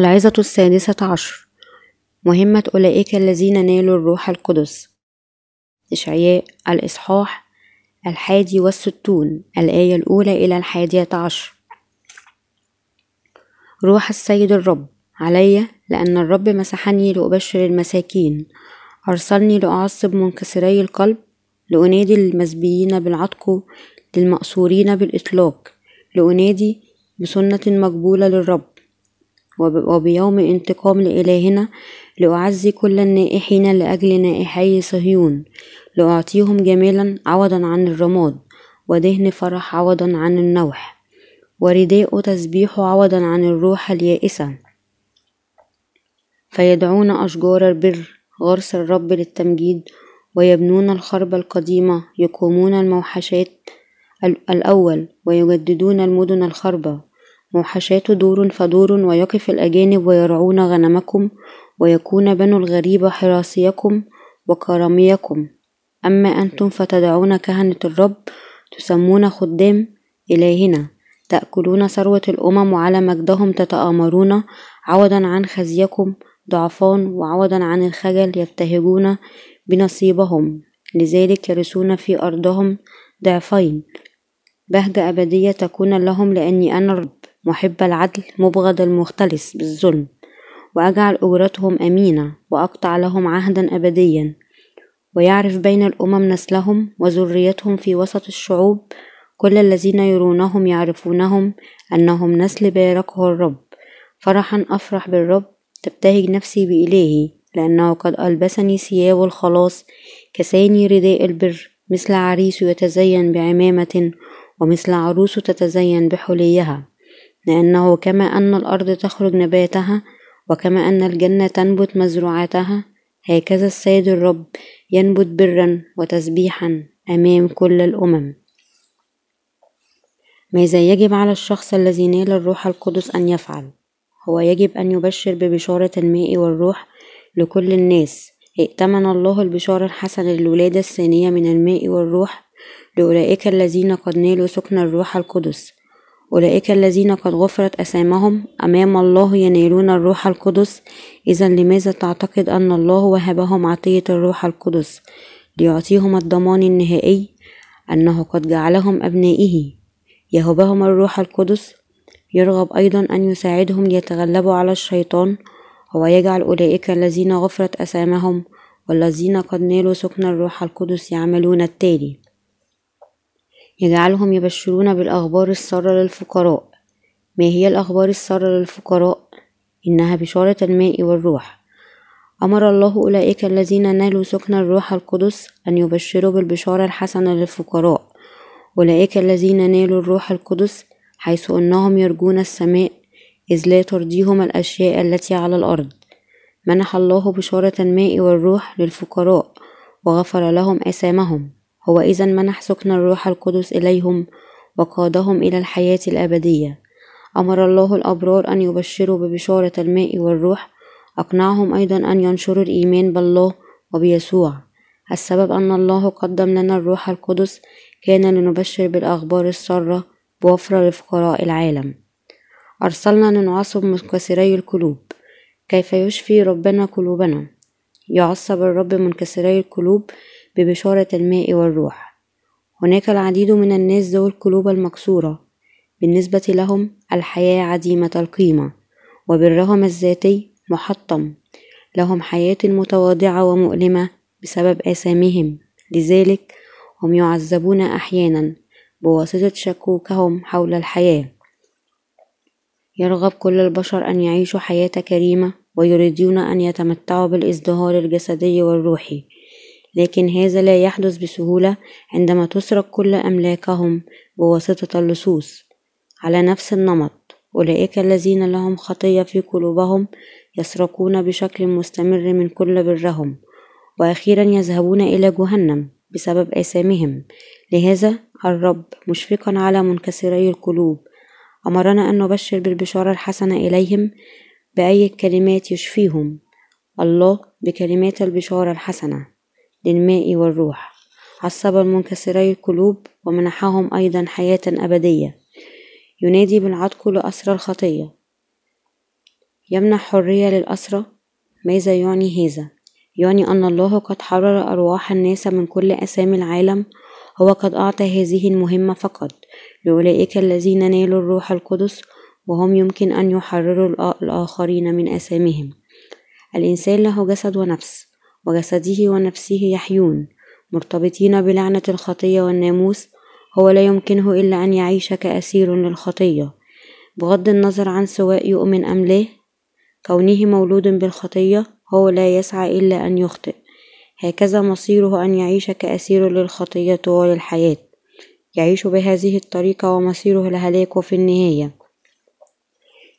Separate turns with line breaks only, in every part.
العظة السادسة عشر. مهمة أولئك الذين نالوا الروح القدس. إشعياء الإصحاح الحادي والستون. الآية الأولى إلى الحادية عشر. روح السيد الرب. علي لأن الرب مسحني لأبشر المساكين. أرسلني لأعصب منكسري القلب. لأنادي المسبيين بالعتق للمأسورين بالإطلاق. لأنادي بسنة مقبولة للرب. وبيوم انتقام لإلهنا لأعزي كل النائحين لأجل نائحي صهيون لأعطيهم جمالا عوضا عن الرماد ودهن فرح عوضا عن النوح ورداء تسبيح عوضا عن الروح اليائسة. فيدعون أشجار البر غرس الرب للتمجيد ويبنون الخرب القديمة يقومون الموحشات الأول ويجددون المدن الخربة موحشات دور فدور ويقف الأجانب ويرعون غنمكم ويكون بنو الغريب حراسيكم وكراميكم. أما أنتم فتدعون كهنة الرب تسمون خدام إلهنا. تأكلون ثروة الأمم وعلى مجدهم تتآمرون. عوضا عن خزيكم ضعفان وعوضا عن الخجل يبتهجون بنصيبهم. لذلك يرثون في أرضهم ضعفين. بهجة أبدية تكون لهم لأني أنا الرب. محب العدل مبغض المختلس بالظلم وأجعل أجرتهم أمينة وأقطع لهم عهدا أبديا ويعرف بين الأمم نسلهم وذريتهم في وسط الشعوب كل الذين يرونهم يعرفونهم أنهم نسل باركه الرب. فرحا أفرح بالرب تبتهج نفسي بإلهي لأنه قد ألبسني ثياب الخلاص كساني رداء البر مثل عريس يتزين بعمامة ومثل عروس تتزين بحليها. لأنه كما أن الأرض تخرج نباتها وكما أن الجنة تنبت مزروعاتها هكذا السيد الرب ينبت برا وتسبيحا أمام كل الأمم ماذا يجب على الشخص الذي نال الروح القدس أن يفعل؟ هو يجب أن يبشر ببشارة الماء والروح لكل الناس ائتمن الله البشارة الحسنة للولادة الثانية من الماء والروح لأولئك الذين قد نالوا سكن الروح القدس أولئك الذين قد غفرت أسامهم. أمام الله ينالون الروح القدس. إذا لماذا تعتقد أن الله وهبهم عطية الروح القدس؟ ليعطيهم الضمان النهائي أنه قد جعلهم أبنائه. يهبهم الروح القدس. يرغب أيضا أن يساعدهم ليتغلبوا على الشيطان. هو يجعل أولئك الذين غفرت أسامهم والذين قد نالوا سكن الروح القدس يعملون التالي. يجعلهم يبشرون بالأخبار السارة للفقراء. ما هي الأخبار السارة للفقراء؟ إنها بشارة الماء والروح. أمر الله أولئك الذين نالوا سكن الروح القدس أن يبشروا بالبشارة الحسنة للفقراء. أولئك الذين نالوا الروح القدس حيث أنهم يرجون السماء إذ لا ترضيهم الأشياء التي على الأرض. منح الله بشارة الماء والروح للفقراء وغفر لهم آثامهم. هو إذا منح سكن الروح القدس إليهم وقادهم إلى الحياة الأبدية. أمر الله الأبرار أن يبشروا ببشارة الماء والروح. أقنعهم أيضا أن ينشروا الإيمان بالله وبيسوع. السبب أن الله قدم لنا الروح القدس كان لنبشر بالأخبار السارة بوفرة لفقراء العالم. أرسلنا لنعصب منكسري القلوب. كيف يشفي ربنا قلوبنا؟ يعصب الرب منكسري القلوب ببشارة الماء والروح. هناك العديد من الناس ذوي القلوب المكسورة. بالنسبة لهم الحياة عديمة القيمة وبرهم الذاتي محطم. لهم حياة متواضعة ومؤلمة بسبب آثامهم. لذلك هم يعذبون أحيانا بواسطة شكوكهم حول الحياة. يرغب كل البشر أن يعيشوا حياة كريمة ويريدون أن يتمتعوا بالإزدهار الجسدي والروحي. لكن هذا لا يحدث بسهولة عندما تسرق كل أملاكهم بواسطة اللصوص. على نفس النمط أولئك الذين لهم خطية في قلوبهم يسرقون بشكل مستمر من كل برهم وأخيرا يذهبون إلى جهنم بسبب آثامهم. لهذا الرب مشفقا على منكسري القلوب. أمرنا أن نبشر بالبشارة الحسنة إليهم بأي كلمات يشفيهم. الله بكلمات البشارة الحسنة. للماء والروح. عصب المنكسري القلوب ومنحهم أيضا حياة أبدية. ينادي بالعتق لأسر الخطية. يمنح حرية للأسرى ماذا يعني هذا؟ يعني أن الله قد حرر أرواح الناس من كل أسامي العالم. هو قد أعطى هذه المهمة فقط. لأولئك الذين نالوا الروح القدس وهم يمكن أن يحرروا الآخرين من آثامهم الإنسان له جسد ونفس. وجسده ونفسه يحيون. مرتبطين بلعنة الخطية والناموس هو لا يمكنه إلا أن يعيش كأسير للخطية. بغض النظر عن سواء يؤمن أم لا كونه مولود بالخطية هو لا يسعى إلا أن يخطئ. هكذا مصيره أن يعيش كأسير للخطية طوال الحياة. يعيش بهذه الطريقة ومصيره الهلاك في النهاية.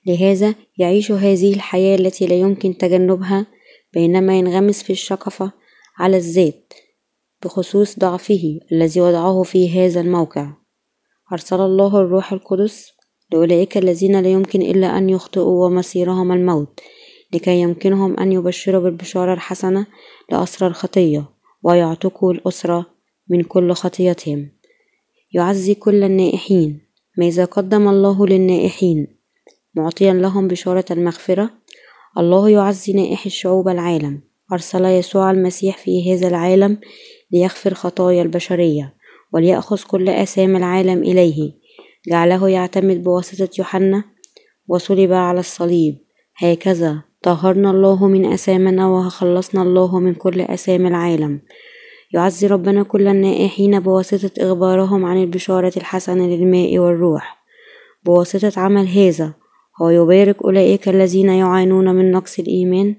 لهذا يعيش هذه الحياة التي لا يمكن تجنبها بينما ينغمس في الشقفة على الذات بخصوص ضعفه الذي وضعه في هذا الموقع. أرسل الله الروح القدس لأولئك الذين لا يمكن إلا أن يخطئوا ومصيرهم الموت لكي يمكنهم أن يبشروا بالبشارة الحسنة لأسرى الخطية ويعتقوا الأسرة من كل خطيتهم. يعزي كل النائحين. ماذا قدم الله للنائحين معطيا لهم بشارة المغفرة الله يعزي نائح الشعوب العالم. أرسل يسوع المسيح في هذا العالم ليغفر خطايا البشرية وليأخذ كل آثام العالم إليه. جعله يعتمد بواسطة يوحنا وصلب على الصليب. هكذا طهرنا الله من أثامنا وخلصنا الله من كل أثام العالم. يعزي ربنا كل النائحين بواسطة إخبارهم عن البشارة الحسنة للماء والروح. بواسطة عمل هذا هو يبارك أولئك الذين يعانون من نقص الإيمان.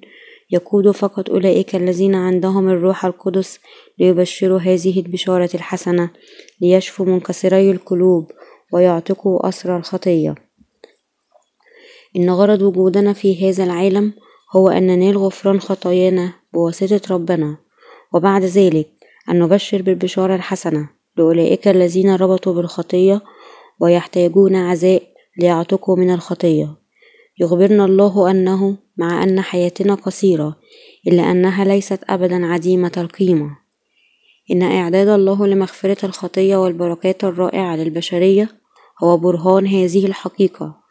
يقود فقط أولئك الذين عندهم الروح القدس ليبشروا هذه البشارة الحسنة ليشفوا منكسري القلوب ويعتقوا أسر الخطية. إن غرض وجودنا في هذا العالم هو أن ننال غفران خطايانا بواسطة ربنا وبعد ذلك أن نبشر بالبشارة الحسنة لأولئك الذين ربطوا بالخطية ويحتاجون عزاء ليعتقوا من الخطية. يخبرنا الله أنه مع أن حياتنا قصيرة إلا أنها ليست أبدا عديمة القيمة. إن إعداد الله لمغفرة الخطية والبركات الرائعة للبشرية هو برهان هذه الحقيقة.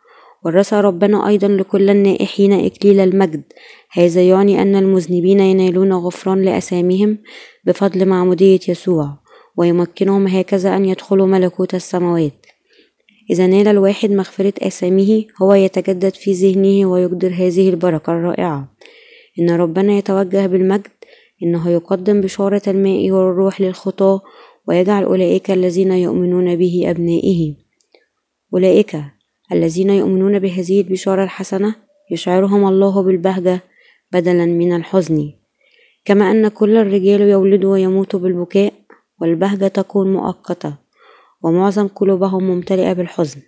ورث ربنا أيضا لكل النائحين إكليل المجد. هذا يعني أن المذنبين ينالون غفران لأسامهم بفضل معمودية يسوع ويمكنهم هكذا أن يدخلوا ملكوت السماوات. إذا نال الواحد مغفرة آثامه هو يتجدد في ذهنه ويقدر هذه البركة الرائعة. إن ربنا يتوجه بالمجد إنه يقدم بشارة الماء والروح للخطاة ويجعل أولئك الذين يؤمنون به أبنائه. أولئك الذين يؤمنون بهذه البشارة الحسنة يشعرهم الله بالبهجة بدلا من الحزن. كما أن كل الرجال يولدوا ويموتوا بالبكاء والبهجة تكون مؤقتة. ومعظم قلوبهم ممتلئة بالحزن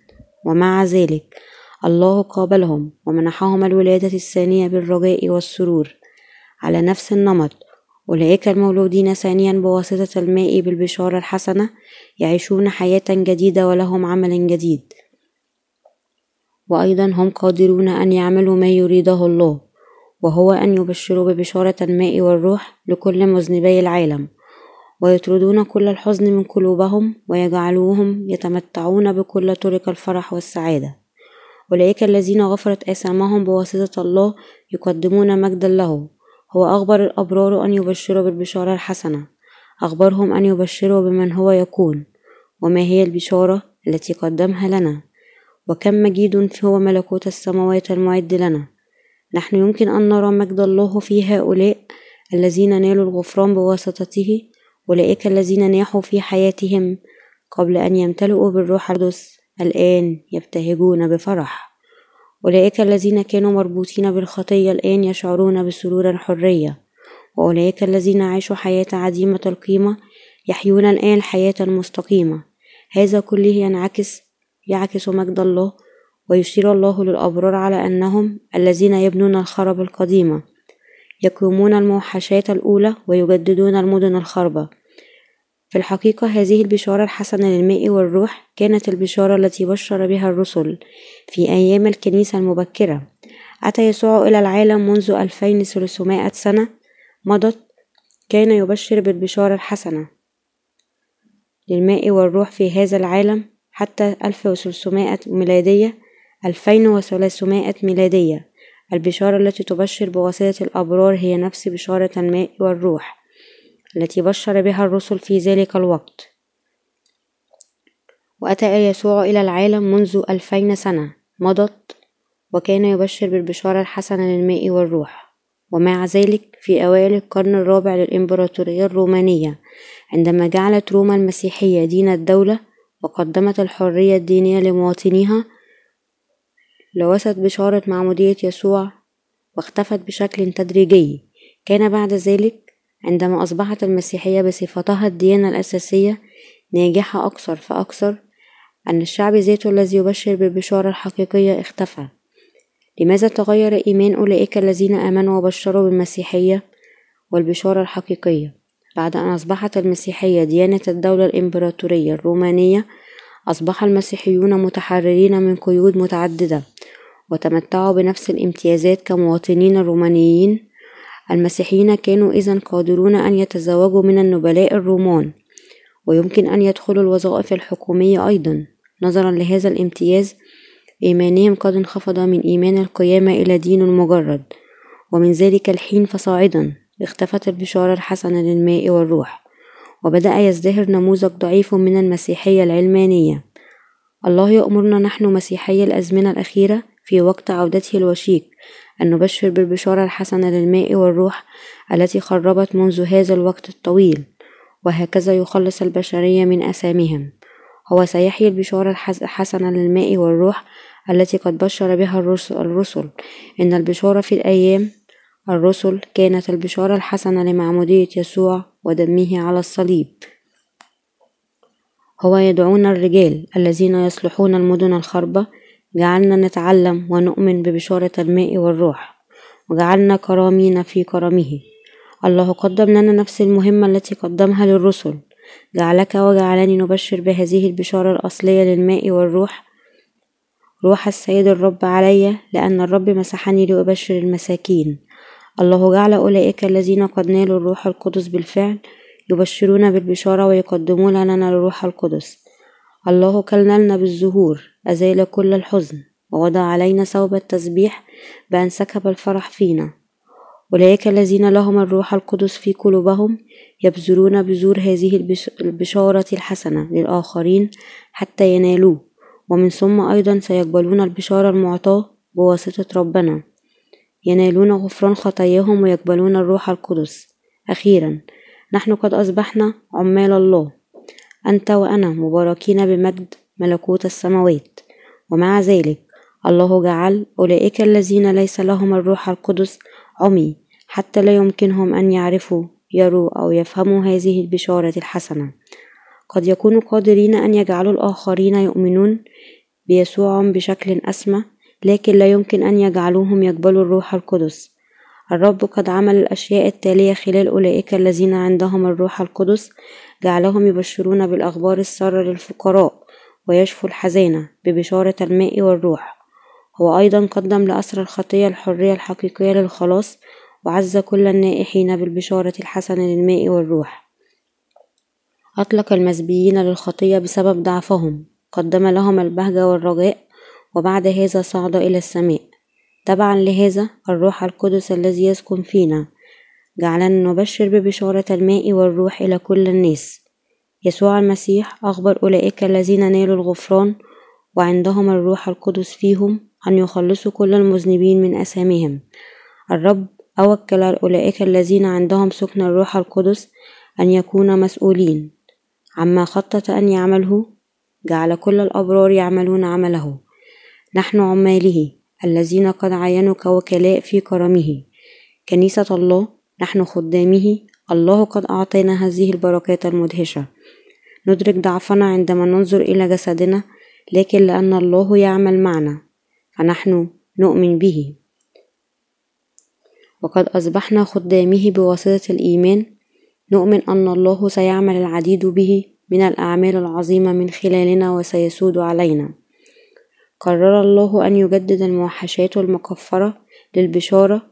ومع ذلك الله قابلهم ومنحهم الولادة الثانية بالرجاء والسرور على نفس النمط. أولئك المولودين ثانيا بواسطة الماء بالبشارة الحسنة يعيشون حياة جديدة ولهم عمل جديد. وأيضا هم قادرون أن يعملوا ما يريده الله وهو أن يبشروا ببشارة الماء والروح لكل مذنبي العالم. ويطردون كل الحزن من قلوبهم ويجعلوهم يتمتعون بكل طرق الفرح والسعادة. أولئك الذين غفرت آثامهم بواسطة الله يقدمون مجدا له. هو أخبر الأبرار أن يبشروا بالبشارة الحسنة. أخبرهم أن يبشروا بمن هو يكون. وما هي البشارة التي قدمها لنا؟ وكم مجيد هو ملكوت السماوات المعد لنا؟ نحن يمكن أن نرى مجد الله في هؤلاء الذين نالوا الغفران بواسطته؟ أولئك الذين ناحوا في حياتهم قبل أن يمتلئوا بالروح القدس الآن يبتهجون بفرح. أولئك الذين كانوا مربوطين بالخطية الآن يشعرون بسرور الحرية وأولئك الذين عاشوا حياة عديمة القيمة يحيون الآن حياة مستقيمة. هذا كله ينعكس يعكس مجد الله ويشير الله للأبرار على أنهم الذين يبنون الخرب القديمة. يقومون الموحشات الأولى ويجددون المدن الخربة. في الحقيقة هذه البشارة الحسنة للماء والروح كانت البشارة التي بشر بها الرسل في أيام الكنيسة المبكرة. أتى يسوع إلى العالم منذ ألفين ثلاثمائة سنة مضت كان يبشر بالبشارة الحسنة للماء والروح في هذا العالم حتى ألف وثلاثمائة ميلادية ألفين وثلاثمائة ميلادية. البشارة التي تبشر بواسطة الأبرار هي نفس بشارة الماء والروح التي بشر بها الرسل في ذلك الوقت. وأتى يسوع إلى العالم منذ ألفين سنة مضت وكان يبشر بالبشارة الحسنة للماء والروح. ومع ذلك في أوائل القرن الرابع للإمبراطورية الرومانية عندما جعلت روما المسيحية دين الدولة وقدمت الحرية الدينية لمواطنيها لوست بشارة معمودية يسوع واختفت بشكل تدريجي. كان بعد ذلك عندما أصبحت المسيحية بصفتها الديانة الأساسية ناجحة أكثر فأكثر أن الشعب ذاته الذي يبشر بالبشارة الحقيقية اختفى. لماذا تغير إيمان أولئك الذين آمنوا وبشروا بالمسيحية والبشارة الحقيقية؟ بعد أن أصبحت المسيحية ديانة الدولة الإمبراطورية الرومانية أصبح المسيحيون متحررين من قيود متعددة. وتمتعوا بنفس الامتيازات كمواطنين رومانيين المسيحيين كانوا إذا قادرون أن يتزوجوا من النبلاء الرومان ويمكن أن يدخلوا الوظائف الحكومية أيضا. نظرا لهذا الامتياز إيمانهم قد انخفض من إيمان القيامة إلى دين مجرد ومن ذلك الحين فصاعدا. اختفت البشارة الحسنة للماء والروح وبدأ يزدهر نموذج ضعيف من المسيحية العلمانية. الله يأمرنا نحن مسيحي الأزمنة الأخيرة في وقت عودته الوشيك أن نبشر بالبشارة الحسنة للماء والروح التي خربت منذ هذا الوقت الطويل وهكذا يخلص البشرية من أثامهم هو سيحيي البشارة الحسنة للماء والروح التي قد بشر بها الرسل. إن البشارة في الأيام الرسل كانت البشارة الحسنة لمعمودية يسوع ودمه على الصليب. هو يدعون الرجال الذين يصلحون المدن الخربة جعلنا نتعلم ونؤمن ببشارة الماء والروح وجعلنا كرامين في كرمه. الله قدم لنا نفس المهمة التي قدمها للرسل. جعلك وجعلني نبشر بهذه البشارة الأصلية للماء والروح. روح السيد الرب علي لأن الرب مسحني لأبشر المساكين. الله جعل أولئك الذين قد نالوا الروح القدس بالفعل يبشرون بالبشارة ويقدمون لنا الروح القدس. الله كللنا بالزهور. أزال كل الحزن ووضع علينا ثوب التسبيح بأن سكب الفرح فينا. أولئك الذين لهم الروح القدس في قلوبهم يبذلون بذور هذه البشارة الحسنة للآخرين حتى ينالوه ومن ثم أيضا سيقبلون البشارة المعطاة بواسطة ربنا. ينالون غفران خطاياهم ويقبلون الروح القدس. أخيرا نحن قد أصبحنا عمال الله أنت وأنا مباركين بمجد ملكوت السماوات. ومع ذلك الله جعل أولئك الذين ليس لهم الروح القدس عمي حتى لا يمكنهم أن يعرفوا يروا أو يفهموا هذه البشارة الحسنة. قد يكونوا قادرين أن يجعلوا الآخرين يؤمنون بيسوع بشكل أسمى لكن لا يمكن أن يجعلوهم يقبلوا الروح القدس. الرب قد عمل الأشياء التالية خلال أولئك الذين عندهم الروح القدس جعلهم يبشرون بالأخبار السارة للفقراء. ويشفوا الحزانة ببشارة الماء والروح. هو أيضا قدم لأسر الخطية الحرية الحقيقية للخلاص وعز كل النائحين بالبشارة الحسنة للماء والروح. أطلق المزبيين للخطية بسبب ضعفهم. قدم لهم البهجة والرجاء وبعد هذا صعد إلى السماء. تبعا لهذا الروح القدس الذي يسكن فينا. جعلنا نبشر ببشارة الماء والروح إلى كل الناس. يسوع المسيح أخبر أولئك الذين نالوا الغفران وعندهم الروح القدس فيهم أن يخلصوا كل المذنبين من أثامهم الرب أوكل أولئك الذين عندهم سكن الروح القدس أن يكونوا مسؤولين. عما خطط أن يعمله جعل كل الأبرار يعملون عمله. نحن عماله الذين قد عينوا كوكلاء في كرمه. كنيسة الله نحن خدامه. الله قد أعطينا هذه البركات المدهشة. ندرك ضعفنا عندما ننظر إلى جسدنا لكن لأن الله يعمل معنا فنحن نؤمن به. وقد أصبحنا خدامه بواسطة الإيمان. نؤمن أن الله سيعمل العديد به من الأعمال العظيمة من خلالنا وسيسود علينا. قرر الله أن يجدد الموحشات المكفرة للبشارة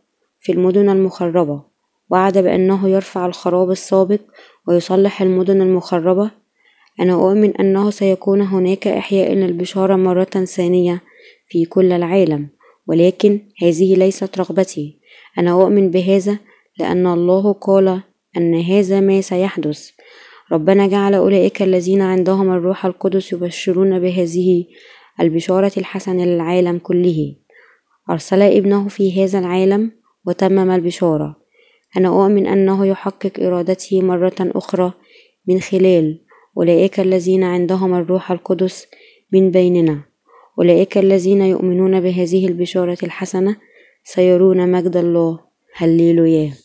في المدن المخربة وعد بأنه يرفع الخراب السابق ويصلح المدن المخربة أنا أؤمن أنه سيكون هناك إحياء للبشارة مرة ثانية في كل العالم ولكن هذه ليست رغبتي. أنا أؤمن بهذا لأن الله قال أن هذا ما سيحدث. ربنا جعل أولئك الذين عندهم الروح القدس يبشرون بهذه البشارة الحسنة للعالم كله. أرسل ابنه في هذا العالم وتمم البشارة. أنا أؤمن أنه يحقق إرادته مرة أخرى من خلال أولئك الذين عندهم الروح القدس من بيننا. أولئك الذين يؤمنون بهذه البشارة الحسنة سيرون مجد الله. هللويا.